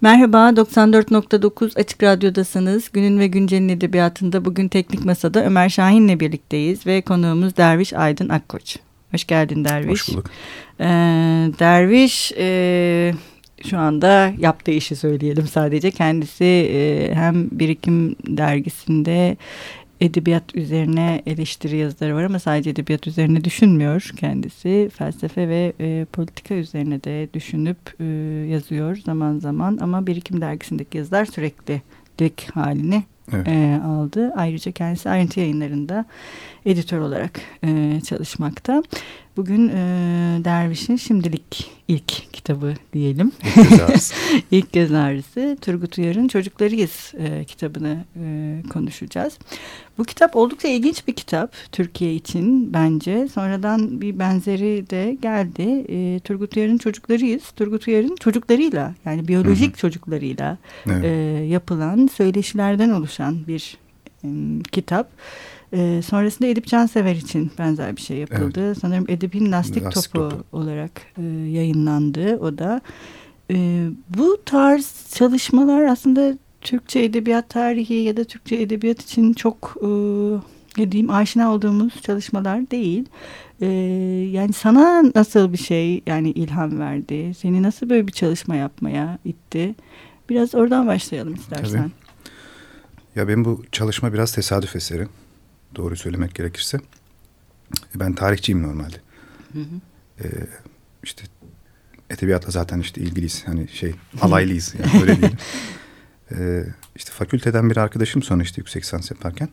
Merhaba, 94.9 Açık Radyo'dasınız. Günün ve Güncel'in edebiyatında bugün Teknik Masa'da Ömer Şahin'le birlikteyiz ve konuğumuz Derviş Aydın Akkoç. Hoş geldin Derviş. Hoş bulduk. Ee, Derviş e, şu anda yaptığı işi söyleyelim sadece. Kendisi e, hem Birikim dergisinde edebiyat üzerine eleştiri yazıları var ama sadece edebiyat üzerine düşünmüyor kendisi. Felsefe ve e, politika üzerine de düşünüp e, yazıyor zaman zaman ama Birikim dergisindeki yazılar sürekli dik halini evet. e, aldı. Ayrıca kendisi ayrıntı yayınlarında editör olarak e, çalışmakta. Bugün e, Derviş'in şimdilik ilk kitabı diyelim. İlk göz ağrısı. ilk göz ağrısı. Turgut Uyar'ın Çocuklarıyız e, kitabını e, konuşacağız. Bu kitap oldukça ilginç bir kitap Türkiye için bence. Sonradan bir benzeri de geldi. E, Turgut Uyar'ın Çocuklarıyız. Turgut Uyar'ın çocuklarıyla yani biyolojik Hı -hı. çocuklarıyla evet. e, yapılan söyleşilerden oluşan bir e, kitap. E, sonrasında Edip Cansever için benzer bir şey yapıldı. Evet. Sanırım Edip'in lastik, lastik topu, topu olarak e, yayınlandı o da. E, bu tarz çalışmalar aslında Türkçe edebiyat tarihi ya da Türkçe edebiyat için çok e, ne diyeyim aşina olduğumuz çalışmalar değil. E, yani sana nasıl bir şey yani ilham verdi? Seni nasıl böyle bir çalışma yapmaya itti? Biraz oradan başlayalım istersen. Tabii. Ya benim bu çalışma biraz tesadüf eseri doğru söylemek gerekirse. Ben tarihçiyim normalde. Hı hı. Ee, işte edebiyatla zaten işte ilgiliyiz. Hani şey alaylıyız yani öyle diyelim. ee, işte fakülteden bir arkadaşım sonra işte yüksek lisans yaparken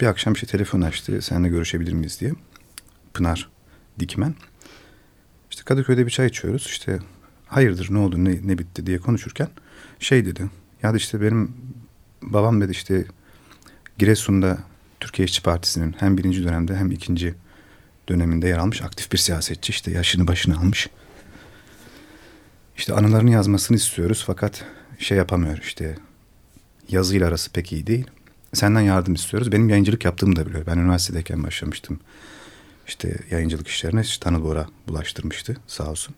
bir akşam işte telefon açtı. Seninle görüşebilir miyiz diye. Pınar Dikmen. İşte Kadıköy'de bir çay içiyoruz. İşte hayırdır ne oldu ne, ne bitti diye konuşurken şey dedi. Ya işte benim babam dedi işte Giresun'da Türkiye İşçi Partisi'nin hem birinci dönemde hem ikinci döneminde yer almış aktif bir siyasetçi. işte yaşını başını almış. İşte anılarını yazmasını istiyoruz fakat şey yapamıyor işte yazıyla arası pek iyi değil. Senden yardım istiyoruz. Benim yayıncılık yaptığımı da biliyor. Ben üniversitedeyken başlamıştım. İşte yayıncılık işlerine işte Tanıl Bora bulaştırmıştı sağ olsun.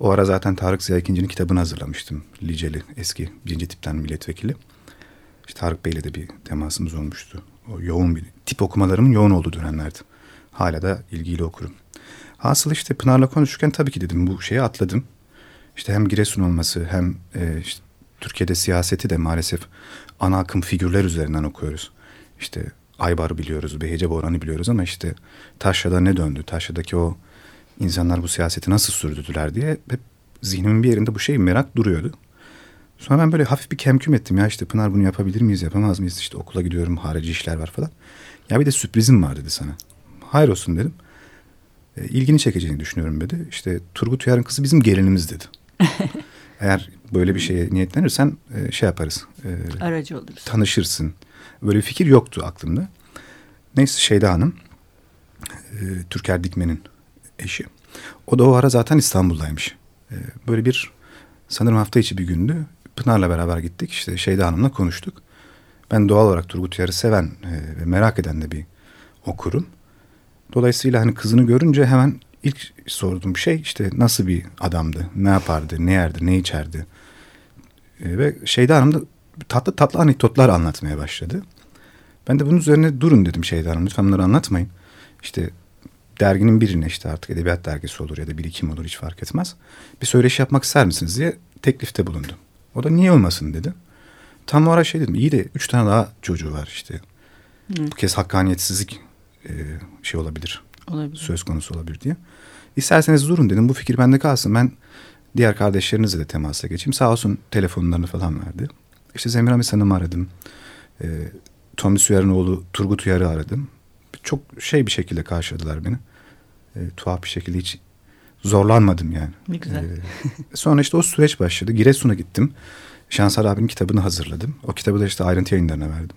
O ara zaten Tarık Ziya ikincinin kitabını hazırlamıştım. Liceli eski birinci tipten milletvekili. İşte Tarık Bey'le de bir temasımız olmuştu. O yoğun bir tip okumalarımın yoğun olduğu dönemlerdi. Hala da ilgiyle okurum. Hasıl işte Pınar'la konuşurken tabii ki dedim bu şeyi atladım. İşte hem Giresun olması hem e, işte Türkiye'de siyaseti de maalesef ana akım figürler üzerinden okuyoruz. İşte Aybar'ı biliyoruz, Behece Boran'ı biliyoruz ama işte Taşra'da ne döndü? Taşra'daki o insanlar bu siyaseti nasıl sürdürdüler diye hep zihnimin bir yerinde bu şey merak duruyordu. Sonra ben böyle hafif bir kemküm ettim ya işte Pınar bunu yapabilir miyiz yapamaz mıyız işte okula gidiyorum harici işler var falan. Ya bir de sürprizim var dedi sana. Hayır olsun dedim. E, ilgini çekeceğini düşünüyorum dedi. İşte Turgut Uyar'ın kızı bizim gelinimiz dedi. Eğer böyle bir şeye niyetlenirsen e, şey yaparız. E, Aracı oluruz. Tanışırsın. Böyle bir fikir yoktu aklımda. Neyse Şeyda Hanım. E, Türker Dikmen'in eşi. O da o ara zaten İstanbul'daymış. E, böyle bir sanırım hafta içi bir gündü. Pınar'la beraber gittik. İşte Şeyda Hanım'la konuştuk. Ben doğal olarak Turgut Uyar'ı seven e, ve merak eden de bir okurum. Dolayısıyla hani kızını görünce hemen ilk sorduğum şey işte nasıl bir adamdı, ne yapardı, ne yerdi, ne içerdi. E, ve Şeyda Hanım da tatlı tatlı anekdotlar anlatmaya başladı. Ben de bunun üzerine durun dedim Şeyda Hanım. Lütfen bunları anlatmayın. İşte derginin birine işte artık edebiyat dergisi olur ya da birikim olur hiç fark etmez. Bir söyleşi yapmak ister misiniz diye teklifte bulundum. O da niye olmasın dedi. Tam o ara şey dedim iyi de üç tane daha çocuğu var işte. Hı. Bu kez hakkaniyetsizlik e, şey olabilir. Olabilir. Söz konusu olabilir diye. İsterseniz durun dedim bu fikir bende kalsın. Ben diğer kardeşlerinizle de temasa geçeyim. Sağ olsun telefonlarını falan verdi. İşte Zemiramis Hanım'ı aradım. E, Tommy Suyar'ın oğlu Turgut Uyar'ı aradım. Çok şey bir şekilde karşıladılar beni. E, tuhaf bir şekilde hiç zorlanmadım yani. Ne güzel. Ee, sonra işte o süreç başladı. Giresun'a gittim. Şansal abinin kitabını hazırladım. O kitabı da işte ayrıntı yayınlarına verdim.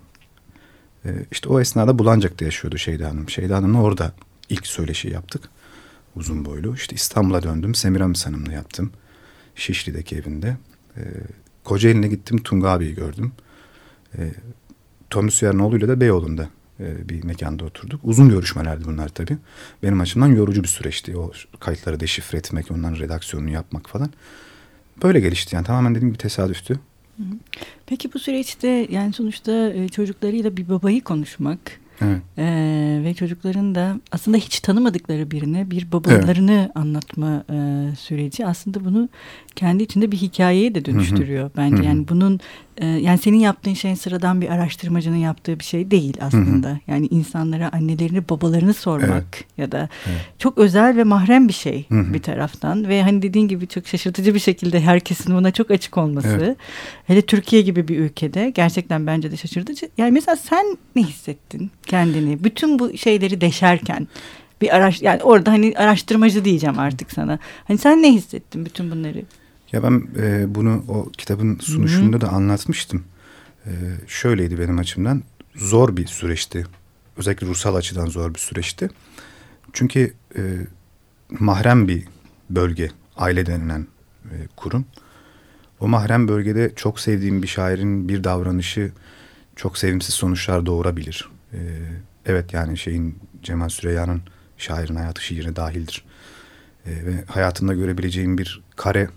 Ee, işte o esnada Bulancak'ta yaşıyordu Şeyda Hanım. Şeyda Hanım'la orada ilk söyleşi yaptık. Uzun boylu. İşte İstanbul'a döndüm. Semiramis Hanım'la yaptım. Şişli'deki evinde. Ee, Kocaeli'ne gittim. Tunga abiyi gördüm. Ee, Tommy Suyar'ın oğluyla da Beyoğlu'nda e, bir mekanda oturduk. Uzun görüşmelerdi bunlar tabii. Benim açımdan yorucu bir süreçti. O kayıtları deşifre etmek, onların redaksiyonunu yapmak falan. Böyle gelişti yani tamamen dediğim bir tesadüftü. Peki bu süreçte yani sonuçta e, çocuklarıyla bir babayı konuşmak Evet. Ee, ve çocukların da aslında hiç tanımadıkları birine bir babalarını evet. anlatma e, süreci aslında bunu kendi içinde bir hikayeye de dönüştürüyor Hı-hı. bence. Hı-hı. Yani bunun e, yani senin yaptığın şeyin sıradan bir araştırmacının yaptığı bir şey değil aslında. Hı-hı. Yani insanlara annelerini babalarını sormak evet. ya da evet. çok özel ve mahrem bir şey Hı-hı. bir taraftan ve hani dediğin gibi çok şaşırtıcı bir şekilde herkesin buna çok açık olması. Evet. Hele Türkiye gibi bir ülkede gerçekten bence de şaşırtıcı. Yani mesela sen ne hissettin kendini bütün bu şeyleri deşerken? bir araş yani orada hani araştırmacı diyeceğim artık sana. Hani sen ne hissettin bütün bunları? Ya ben e, bunu o kitabın sunuşunda Hı-hı. da anlatmıştım. E, şöyleydi benim açımdan. Zor bir süreçti. Özellikle ruhsal açıdan zor bir süreçti. Çünkü e, mahrem bir bölge, aile denilen e, kurum. O mahrem bölgede çok sevdiğim bir şairin bir davranışı çok sevimsiz sonuçlar doğurabilir. E, evet yani şeyin Cemal Süreyya'nın şairin hayatı şiirine dahildir. E, ve hayatında görebileceğim bir kare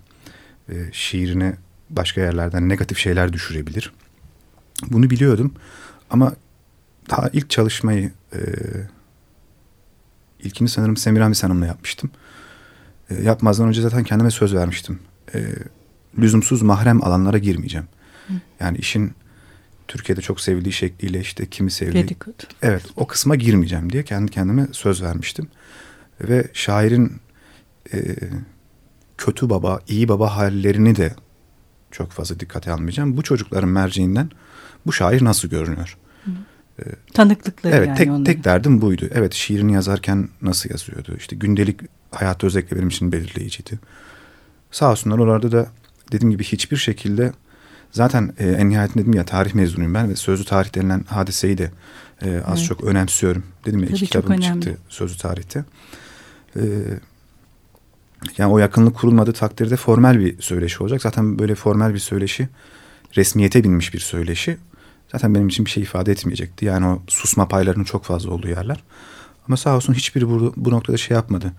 e, şiirine başka yerlerden negatif şeyler düşürebilir. Bunu biliyordum ama daha ilk çalışmayı e, ilkini sanırım Semiramis Hanım'la yapmıştım. E, yapmazdan önce zaten kendime söz vermiştim. E, lüzumsuz mahrem alanlara girmeyeceğim. Hı. Yani işin Türkiye'de çok sevildiği şekliyle işte kimi sevdiği. Dedikodu. Evet o kısma girmeyeceğim diye kendi kendime söz vermiştim. Ve şairin e, kötü baba, iyi baba hallerini de çok fazla dikkate almayacağım. Bu çocukların merceğinden bu şair nasıl görünüyor? Hı. Ee, Tanıklıkları evet, yani tek, tek derdim buydu. Evet şiirini yazarken nasıl yazıyordu? İşte gündelik hayatı özellikle benim için belirleyiciydi. Sağ olsunlar oralarda da dediğim gibi hiçbir şekilde zaten e, en nihayetinde dedim ya tarih mezunuyum ben ve sözlü tarih denilen hadiseyi de e, az evet. çok önemsiyorum. Dedim ya Tabii iki kitabım çıktı sözlü tarihte. E, yani o yakınlık kurulmadığı takdirde formel bir söyleşi olacak. Zaten böyle formel bir söyleşi resmiyete binmiş bir söyleşi. Zaten benim için bir şey ifade etmeyecekti. Yani o susma paylarının çok fazla olduğu yerler. Ama sağ olsun hiçbiri bu, bu noktada şey yapmadı.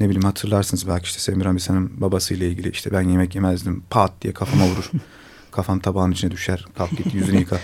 Ne bileyim hatırlarsınız belki işte Semiramis Hanım babasıyla ilgili işte ben yemek yemezdim pat diye kafama vurur. Kafam tabağın içine düşer. Kalk git yüzünü yıka.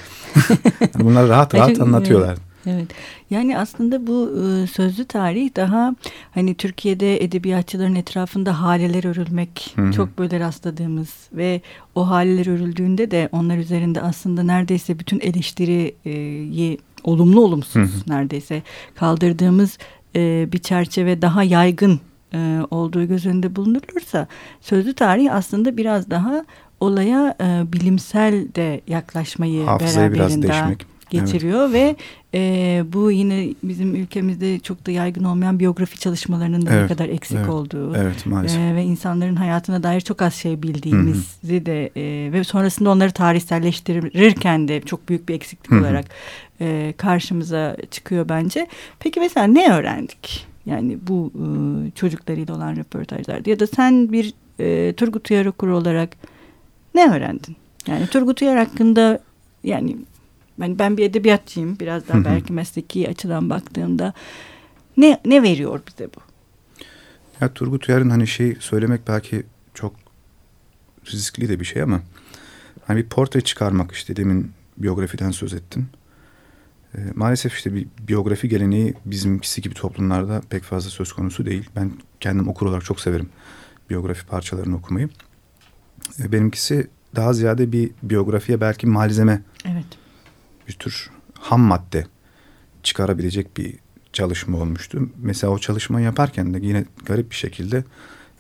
yani bunları rahat rahat anlatıyorlar. Evet. Yani aslında bu e, sözlü tarih daha hani Türkiye'de edebiyatçıların etrafında haleler örülmek Hı-hı. çok böyle rastladığımız ve o haleler örüldüğünde de onlar üzerinde aslında neredeyse bütün eleştiriyi olumlu olumsuz Hı-hı. neredeyse kaldırdığımız e, bir çerçeve daha yaygın e, olduğu göz önünde bulunursa sözlü tarih aslında biraz daha olaya e, bilimsel de yaklaşmayı Hafızayı biraz değişmek getiriyor evet. ve e, bu yine bizim ülkemizde çok da yaygın olmayan biyografi çalışmalarının da evet, ne kadar eksik evet, olduğu evet, maalesef. E, ve insanların hayatına dair çok az şey bildiğimizi Hı -hı. de e, ve sonrasında onları tarihselleştirirken de çok büyük bir eksiklik Hı -hı. olarak e, karşımıza çıkıyor bence. Peki mesela ne öğrendik? Yani bu e, çocuklarıyla olan röportajlarda ya da sen bir e, Turgut Uyar okuru olarak ne öğrendin? Yani Turgut Uyar hakkında yani yani ben bir edebiyatçıyım. Biraz daha belki mesleki açıdan baktığımda ne ne veriyor bize bu? Ya Turgut Uyar'ın hani şey söylemek belki çok riskli de bir şey ama hani bir portre çıkarmak işte demin biyografiden söz ettim. E, maalesef işte bir biyografi geleneği bizimkisi gibi toplumlarda pek fazla söz konusu değil. Ben kendim okur olarak çok severim biyografi parçalarını okumayı. E, benimkisi daha ziyade bir biyografiye belki malzeme evet bir tür ham madde çıkarabilecek bir çalışma olmuştu. Mesela o çalışmayı yaparken de yine garip bir şekilde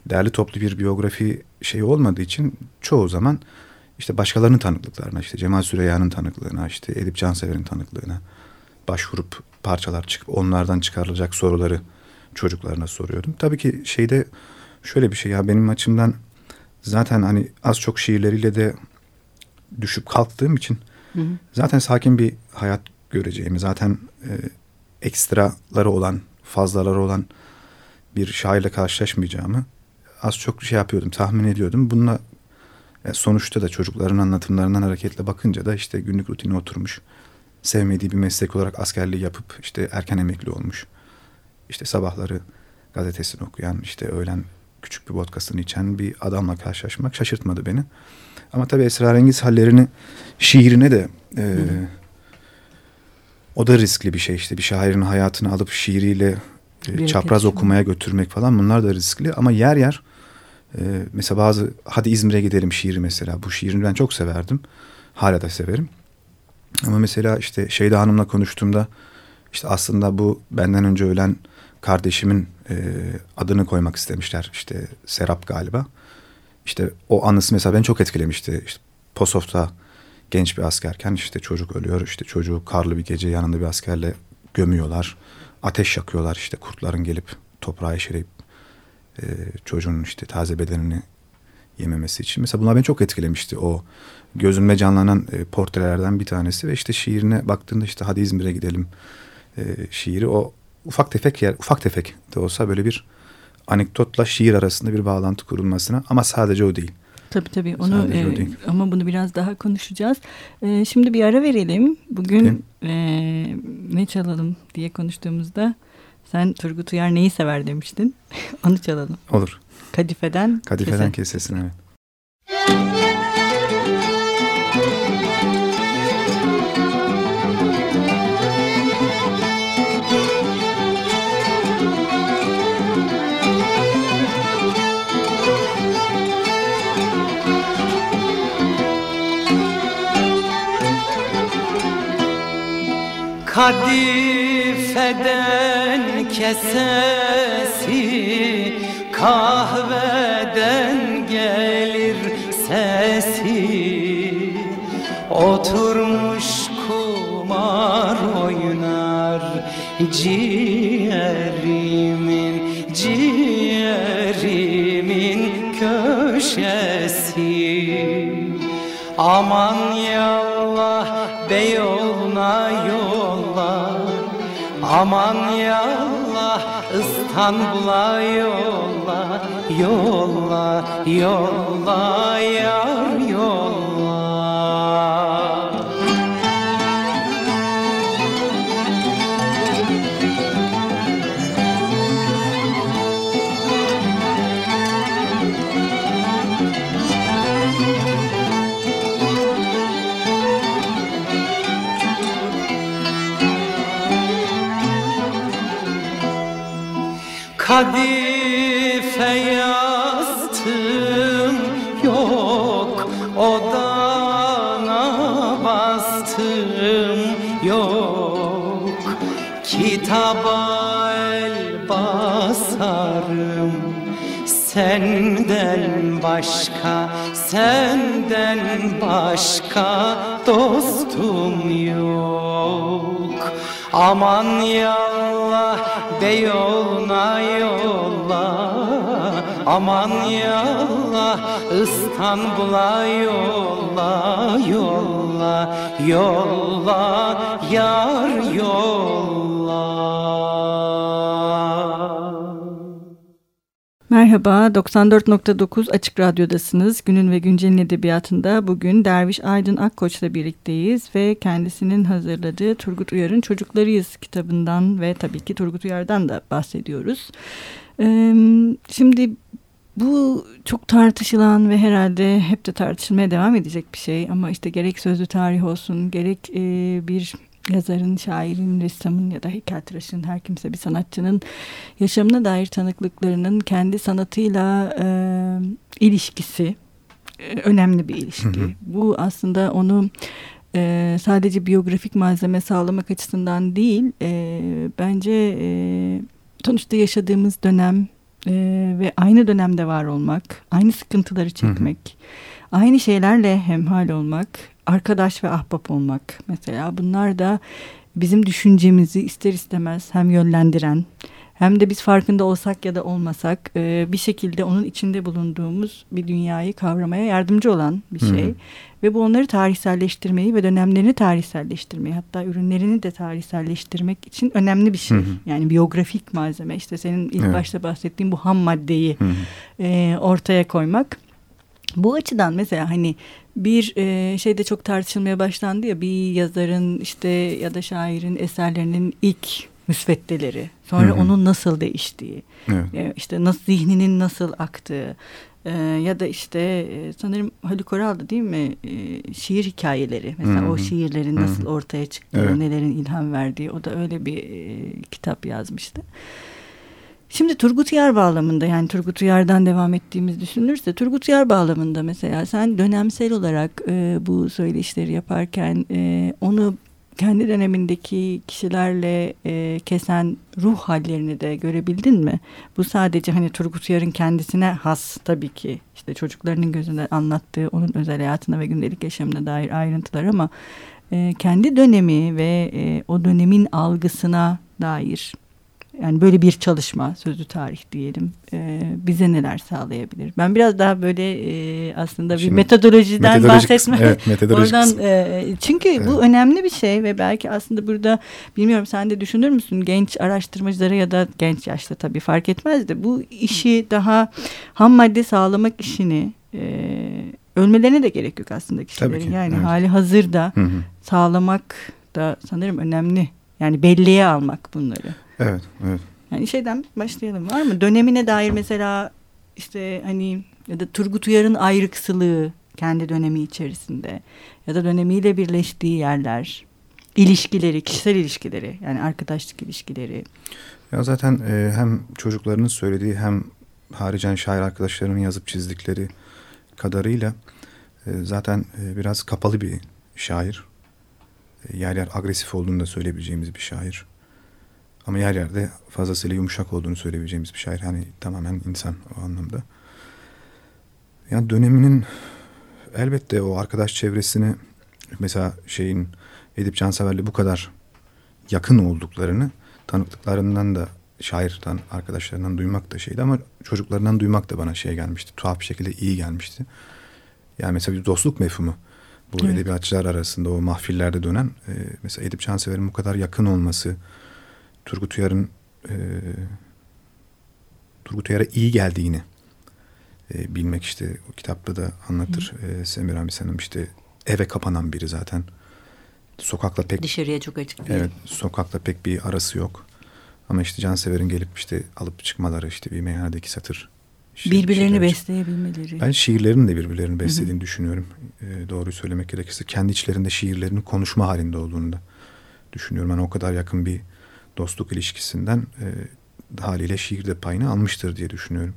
değerli toplu bir biyografi şeyi olmadığı için çoğu zaman işte başkalarının tanıklıklarına, işte Cemal Süreyya'nın tanıklığına, işte Edip Cansever'in tanıklığına başvurup parçalar çıkıp onlardan çıkarılacak soruları çocuklarına soruyordum. Tabii ki şeyde şöyle bir şey ya benim açımdan zaten hani az çok şiirleriyle de düşüp kalktığım için Hı Zaten sakin bir hayat göreceğimi, zaten e, ekstraları olan, fazlaları olan bir şairle karşılaşmayacağımı az çok şey yapıyordum, tahmin ediyordum. Bununla e, sonuçta da çocukların anlatımlarından hareketle bakınca da işte günlük rutine oturmuş. Sevmediği bir meslek olarak askerliği yapıp işte erken emekli olmuş. İşte sabahları gazetesini okuyan, işte öğlen küçük bir vodkasını içen bir adamla karşılaşmak şaşırtmadı beni. Ama tabii esrarengiz hallerini şiirine de e, o da riskli bir şey işte. Bir şairin hayatını alıp şiiriyle e, çapraz okumaya götürmek falan bunlar da riskli. Ama yer yer e, mesela bazı hadi İzmir'e gidelim şiiri mesela. Bu şiirini ben çok severdim. Hala da severim. Ama mesela işte Şeyda Hanım'la konuştuğumda işte aslında bu benden önce ölen kardeşimin e, adını koymak istemişler. İşte Serap galiba işte o anısı mesela beni çok etkilemişti işte Posof'ta genç bir askerken işte çocuk ölüyor. işte çocuğu karlı bir gece yanında bir askerle gömüyorlar. Ateş yakıyorlar işte kurtların gelip toprağa eşeleyip e, çocuğun işte taze bedenini yememesi için. Mesela bunlar beni çok etkilemişti. O gözümde canlanan e, portrelerden bir tanesi ve işte şiirine baktığında işte hadi İzmir'e gidelim e, şiiri o ufak tefek yer ufak tefek de olsa böyle bir anekdotla şiir arasında bir bağlantı kurulmasına ama sadece o değil. Tabii tabii onu e, ama bunu biraz daha konuşacağız. E, şimdi bir ara verelim. Bugün e, ne çalalım diye konuştuğumuzda sen Turgut Uyar neyi sever demiştin. onu çalalım. Olur. Kadifeden Kadifeden kesesin, kesesin evet. Kadifeden kesesi Kahveden gelir sesi. Oturmuş kumar oynar Ciğerimin, ciğerimin köşesi. Aman yallah Beyoğlu'na yolla Aman yallah İstanbul'a yolla Yolla, yolla yar yolla Kadife yastım yok. Odana bastım yok. Kitaba el basarım Senden başka, senden başka dostum yok. Aman yallah Beyoğlu'na yolla. Aman yallah İstanbul'a yolla Yolla, yolla Yar yolla Merhaba, 94.9 Açık Radyo'dasınız. Günün ve Güncel'in edebiyatında bugün Derviş Aydın Akkoç'la birlikteyiz ve kendisinin hazırladığı Turgut Uyar'ın Çocuklarıyız kitabından ve tabii ki Turgut Uyar'dan da bahsediyoruz. Şimdi bu çok tartışılan ve herhalde hep de tartışılmaya devam edecek bir şey ama işte gerek sözlü tarih olsun gerek bir yazarın, şairin, ressamın ya da heykeltıraşın her kimse bir sanatçının yaşamına dair tanıklıklarının kendi sanatıyla e, ilişkisi e, önemli bir ilişki. Hı hı. Bu aslında onu e, sadece biyografik malzeme sağlamak açısından değil e, bence e, sonuçta yaşadığımız dönem e, ve aynı dönemde var olmak, aynı sıkıntıları çekmek, hı hı. aynı şeylerle hemhal olmak arkadaş ve ahbap olmak mesela bunlar da bizim düşüncemizi ister istemez hem yönlendiren hem de biz farkında olsak ya da olmasak e, bir şekilde onun içinde bulunduğumuz bir dünyayı kavramaya yardımcı olan bir şey. Hı. Ve bu onları tarihselleştirmeyi ve dönemlerini tarihselleştirmeyi hatta ürünlerini de tarihselleştirmek için önemli bir şey. Hı Yani biyografik malzeme işte senin ilk evet. başta bahsettiğin bu ham maddeyi E, ortaya koymak. Bu açıdan mesela hani bir e, şey de çok tartışılmaya başlandı ya bir yazarın işte ya da şairin eserlerinin ilk müsveddeleri. Sonra Hı hı. onun nasıl değiştiği. Evet. e, işte nasıl zihninin nasıl aktığı. e, ya da işte e, sanırım Haluk Oral'dı değil mi? E, şiir hikayeleri. Mesela Hı hı. o şiirlerin Hı hı. nasıl ortaya çıktığı, Evet. nelerin ilham verdiği. O da öyle bir e, kitap yazmıştı. Şimdi Turgut Uyar bağlamında yani Turgut Uyar'dan devam ettiğimiz düşünülürse Turgut Uyar bağlamında mesela sen dönemsel olarak e, bu söyleşileri yaparken e, onu kendi dönemindeki kişilerle e, kesen ruh hallerini de görebildin mi? Bu sadece hani Turgut Uyar'ın kendisine has tabii ki işte çocuklarının gözünden anlattığı onun özel hayatına ve gündelik yaşamına dair ayrıntılar ama e, kendi dönemi ve e, o dönemin algısına dair yani böyle bir çalışma sözlü tarih diyelim e, bize neler sağlayabilir? Ben biraz daha böyle e, aslında bir Şimdi metodolojiden metodolojik bahsetme. kısmı, evet, metodolojik Oradan e, çünkü Evet. bu önemli bir şey ve belki aslında burada bilmiyorum sen de düşünür müsün genç araştırmacılara ya da genç yaşta tabii fark etmez de bu işi daha ham madde sağlamak işini e, ölmelerine de gerek yok aslında kişilerin. ki, yani evet. hali hazırda Hı hı. sağlamak da sanırım önemli. Yani belleğe almak bunları. Evet, evet. Yani şeyden başlayalım. Var mı? Dönemine dair mesela işte hani ya da Turgut Uyar'ın ayrıksılığı kendi dönemi içerisinde ya da dönemiyle birleştiği yerler, ilişkileri, kişisel ilişkileri yani arkadaşlık ilişkileri. Ya zaten e, hem çocuklarının söylediği hem haricen şair arkadaşlarının yazıp çizdikleri kadarıyla e, zaten e, biraz kapalı bir şair. E, yer yer agresif olduğunu da söyleyebileceğimiz bir şair. Ama yer yerde fazlasıyla yumuşak olduğunu söyleyebileceğimiz bir şair. Hani tamamen insan o anlamda. Yani döneminin elbette o arkadaş çevresini mesela şeyin Edip Cansever'le bu kadar yakın olduklarını tanıklıklarından da şairden arkadaşlarından duymak da şeydi ama çocuklarından duymak da bana şey gelmişti. Tuhaf bir şekilde iyi gelmişti. Yani mesela bir dostluk mefhumu. Bu Evet. edebiyatçılar arasında o mahfillerde dönen e, mesela Edip Cansever'in bu kadar yakın olması, Turgut Uyar'ın e, Turgut Uyar'a iyi geldiğini e, bilmek işte o kitapta da anlatır e, Semiramis Hanım işte eve kapanan biri zaten. Sokakla pek Dışarıya çok açık değil. Evet, sokakla pek bir arası yok. Ama işte Cansever'in gelip işte alıp çıkmaları işte bir meyhanedeki satır. Birbirlerini şiirler- besleyebilmeleri. Ben şiirlerin de birbirlerini beslediğini düşünüyorum. Ee, doğruyu söylemek gerekirse kendi içlerinde şiirlerini konuşma halinde olduğunu da düşünüyorum. Yani o kadar yakın bir dostluk ilişkisinden e, haliyle şiir de payını almıştır diye düşünüyorum.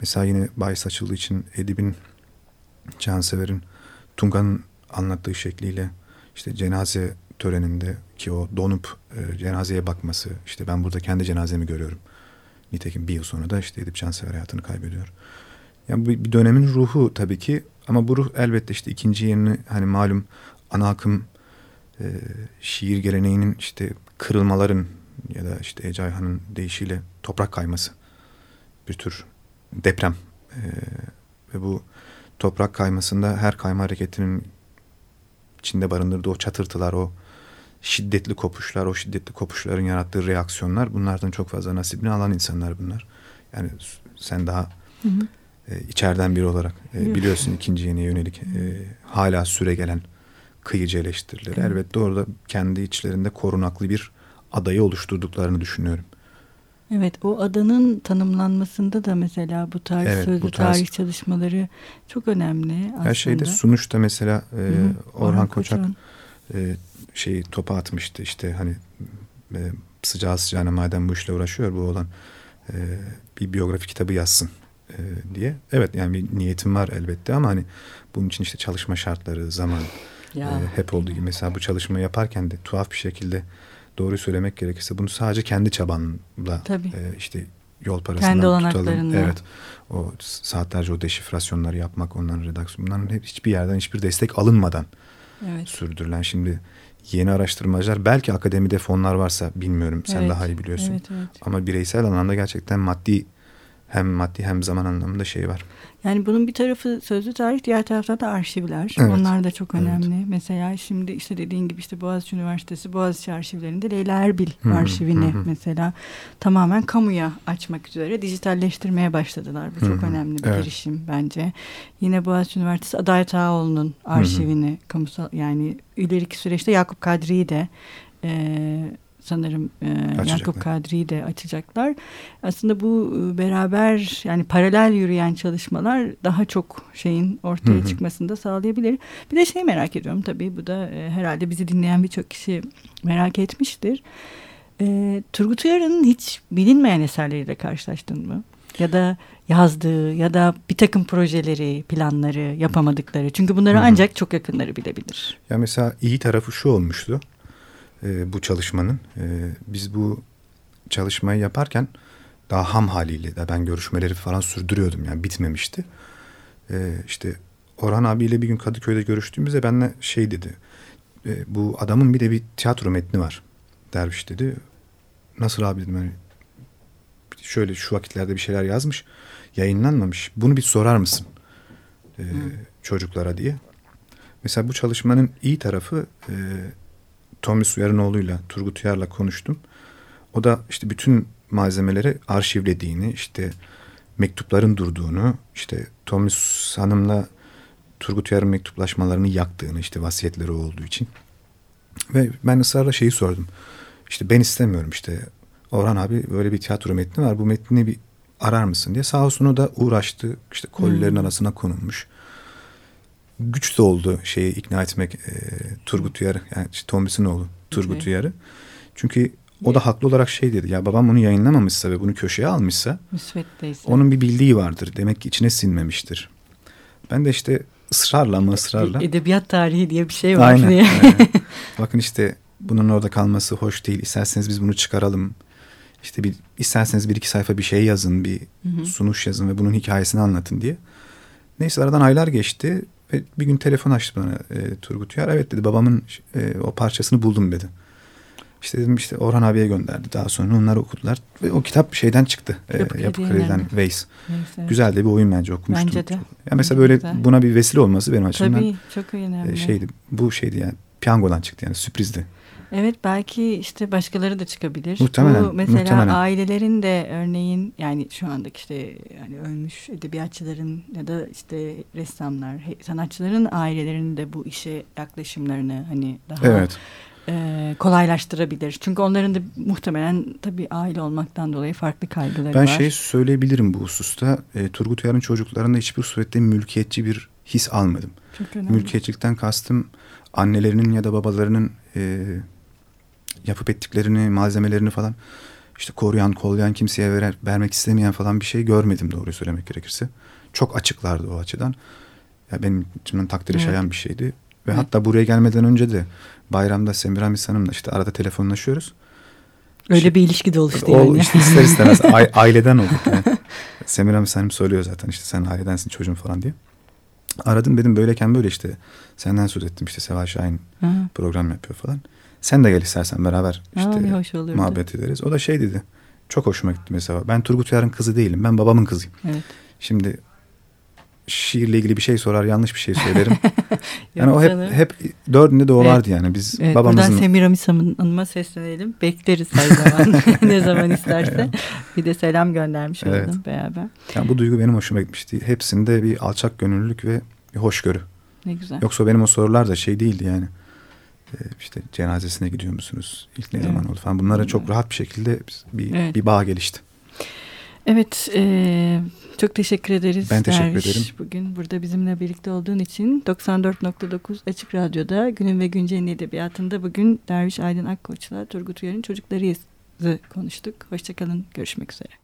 Mesela yine bahis açıldığı için Edip'in Cansever'in Tunga'nın anlattığı şekliyle işte cenaze töreninde ki o donup e, cenazeye bakması işte ben burada kendi cenazemi görüyorum. Nitekim bir yıl sonra da işte Edip Cansever hayatını kaybediyor. Yani bu bir dönemin ruhu tabii ki ama bu ruh elbette işte ikinci yerini hani malum ana akım e, şiir geleneğinin işte kırılmaların ya da işte Ece Ayhan'ın deyişiyle toprak kayması bir tür deprem E, ve bu toprak kaymasında her kayma hareketinin içinde barındırdığı o çatırtılar, o şiddetli kopuşlar, o şiddetli kopuşların yarattığı reaksiyonlar bunlardan çok fazla nasibini alan insanlar bunlar. Yani sen daha Hı hı. e, içeriden biri olarak e, biliyorsun ikinci yeniye yönelik e, hala süre gelen kıyıcı eleştirileri. Elbette orada kendi içlerinde korunaklı bir adayı oluşturduklarını düşünüyorum. Evet o adanın tanımlanmasında da mesela bu tarz Evet, sözlü bu tarz- tarih çalışmaları çok önemli aslında. Her şeyde sunuşta mesela e, Hı hı. Orhan, Koçak Koçak'ın. e, şeyi topa atmıştı işte hani e, sıcağı sıcağına madem bu işle uğraşıyor bu olan e, bir biyografi kitabı yazsın e, diye. Evet yani bir niyetim var elbette ama hani bunun için işte çalışma şartları, zaman Ya. e, hep olduğu gibi mesela bu çalışmayı yaparken de tuhaf bir şekilde doğruyu söylemek gerekirse bunu sadece kendi çabanla Tabii. e, işte yol parasından Kendi tutalım. Evet. O saatlerce o deşifrasyonları yapmak, onların redaksiyonu bunların hep hiçbir yerden hiçbir destek alınmadan Evet. sürdürülen şimdi yeni araştırmacılar belki akademide fonlar varsa bilmiyorum sen Evet, daha iyi biliyorsun. Evet, evet. Ama bireysel anlamda gerçekten maddi hem maddi hem zaman anlamında şey var. Yani bunun bir tarafı sözlü tarih, diğer tarafta da arşivler. Evet. Onlar da çok Evet. önemli. Mesela şimdi işte dediğin gibi işte Boğaziçi Üniversitesi Boğaziçi arşivlerinde Leyla Erbil Hı hı, arşivini hı hı. mesela tamamen kamuya açmak üzere dijitalleştirmeye başladılar. Bu Hı çok hı, önemli bir evet. girişim bence. Yine Boğaziçi Üniversitesi Adalet Ağaoğlu'nun arşivini kamusal yani ileriki süreçte Yakup Kadri'yi de e, sanırım e, Yakup Kadri'yi de açacaklar. Aslında bu e, beraber yani paralel yürüyen çalışmalar daha çok şeyin ortaya hı hı. çıkmasını da sağlayabilir. Bir de şey merak ediyorum tabii bu da e, herhalde bizi dinleyen birçok kişi merak etmiştir. E, Turgut Uyar'ın hiç bilinmeyen eserleriyle karşılaştın mı? Ya da yazdığı ya da bir takım projeleri, planları, yapamadıkları. Çünkü bunları Hı -hı. ancak çok yakınları bilebilir. Ya mesela iyi tarafı şu olmuştu e, bu çalışmanın. E, biz bu çalışmayı yaparken daha ham haliyle de ben görüşmeleri falan sürdürüyordum yani bitmemişti. E, işte Orhan abiyle bir gün Kadıköy'de görüştüğümüzde benle şey dedi. E, bu adamın bir de bir tiyatro metni var. Derviş dedi. Nasıl abi dedim. Yani şöyle şu vakitlerde bir şeyler yazmış. Yayınlanmamış. Bunu bir sorar mısın? E, çocuklara diye. Mesela bu çalışmanın iyi tarafı e, Tommy Suyarınoğlu'yla Turgut Uyar'la konuştum. O da işte bütün malzemeleri arşivlediğini, işte mektupların durduğunu, işte Tommy Hanım'la Turgut Uyar'ın mektuplaşmalarını yaktığını, işte vasiyetleri olduğu için. Ve ben ısrarla şeyi sordum. İşte ben istemiyorum işte Orhan abi böyle bir tiyatro metni var. Bu metni bir arar mısın diye. Sağ olsun o da uğraştı. İşte kolilerin hmm. arasına konulmuş. Güç de oldu şeyi ikna etmek e, Turgut Uyar'ı. Yani işte Tombis'in oğlu Turgut okay. Uyar'ı. Çünkü o da haklı olarak şey dedi. Ya babam bunu yayınlamamışsa ve bunu köşeye almışsa onun bir bildiği vardır. Demek ki içine sinmemiştir. Ben de işte ısrarla ama ısrarla. Edebiyat tarihi diye bir şey var Aynen, diye. Bakın işte bunun orada kalması hoş değil. İsterseniz biz bunu çıkaralım. İşte bir isterseniz bir iki sayfa bir şey yazın, bir hı hı. sunuş yazın ve bunun hikayesini anlatın diye. Neyse aradan aylar geçti ve bir gün telefon açtı bana e, Turgut Uyar. Evet dedi babamın e, o parçasını buldum dedi. İşte dedim işte Orhan abiye gönderdi. Daha sonra onlar okudular. Ve o kitap şeyden çıktı. Yapı, e, Yapı Kredi'den Veys. Evet, Güzel de bir oyun bence okumuştum. Bence de. Ya mesela böyle güzel. buna bir vesile olması benim açımdan. Tabii çok önemli. E, şeydi, bu şeydi yani piyangodan çıktı yani sürprizdi. Evet belki işte başkaları da çıkabilir. Muhtemelen. Bu mesela muhtemelen. ailelerin de örneğin yani şu andaki işte yani ölmüş edebiyatçıların ya da işte ressamlar, sanatçıların ailelerinin de bu işe yaklaşımlarını hani daha evet. e, kolaylaştırabilir. Çünkü onların da muhtemelen tabii aile olmaktan dolayı farklı kaygıları ben var. Ben şey söyleyebilirim bu hususta. E, Turgut Uyar'ın çocuklarında hiçbir surette mülkiyetçi bir his almadım. Çok önemli. Mülkiyetçilikten kastım annelerinin ya da babalarının e, yapıp ettiklerini, malzemelerini falan işte koruyan, kollayan kimseye verer, vermek istemeyen falan bir şey görmedim doğruyu söylemek gerekirse. Çok açıklardı o açıdan. Ya benim içimden takdire evet. şayan bir şeydi. Ve evet. hatta buraya gelmeden önce de bayramda Semiramis Hanım'la işte arada telefonlaşıyoruz. Öyle işte, bir ilişki de oluştu yani. İşte ister istemez aileden olduk yani. Semiramis Hanım söylüyor zaten işte sen ailedensin çocuğum falan diye. Aradım dedim böyleyken böyle işte senden söz ettim işte Seval Şahin Hı. program yapıyor falan. Sen de gel istersen beraber işte Aa, hoş muhabbet ederiz. O da şey dedi. Çok hoşuma gitti mesela. Ben Turgut Uyar'ın kızı değilim. Ben babamın kızıyım. Evet. Şimdi şiirle ilgili bir şey sorar yanlış bir şey söylerim. yani o hep hep dördünde de o evet. vardı yani biz evet, babamızın. Buradan Semiramis Hanım'a seslenelim. Bekleriz her zaman ne zaman isterse. bir de selam göndermiş evet. oldum beraber. Yani bu duygu benim hoşuma gitmişti. Hepsinde bir alçak gönüllülük ve bir hoşgörü. Ne güzel. Yoksa benim o sorular da şey değildi yani. Ee, işte cenazesine gidiyor musunuz? İlk ne evet. zaman oldu falan. Bunlara çok rahat bir şekilde bir, evet. bir bağ gelişti. Evet, e, çok teşekkür ederiz. Ben teşekkür Derviş, ederim. Bugün burada bizimle birlikte olduğun için 94.9 Açık Radyo'da Günün ve Güncel'in edebiyatında bugün Derviş Aydın Akkoç'la Turgut Uyar'ın Çocuklarıyız'ı konuştuk. Hoşçakalın, görüşmek üzere.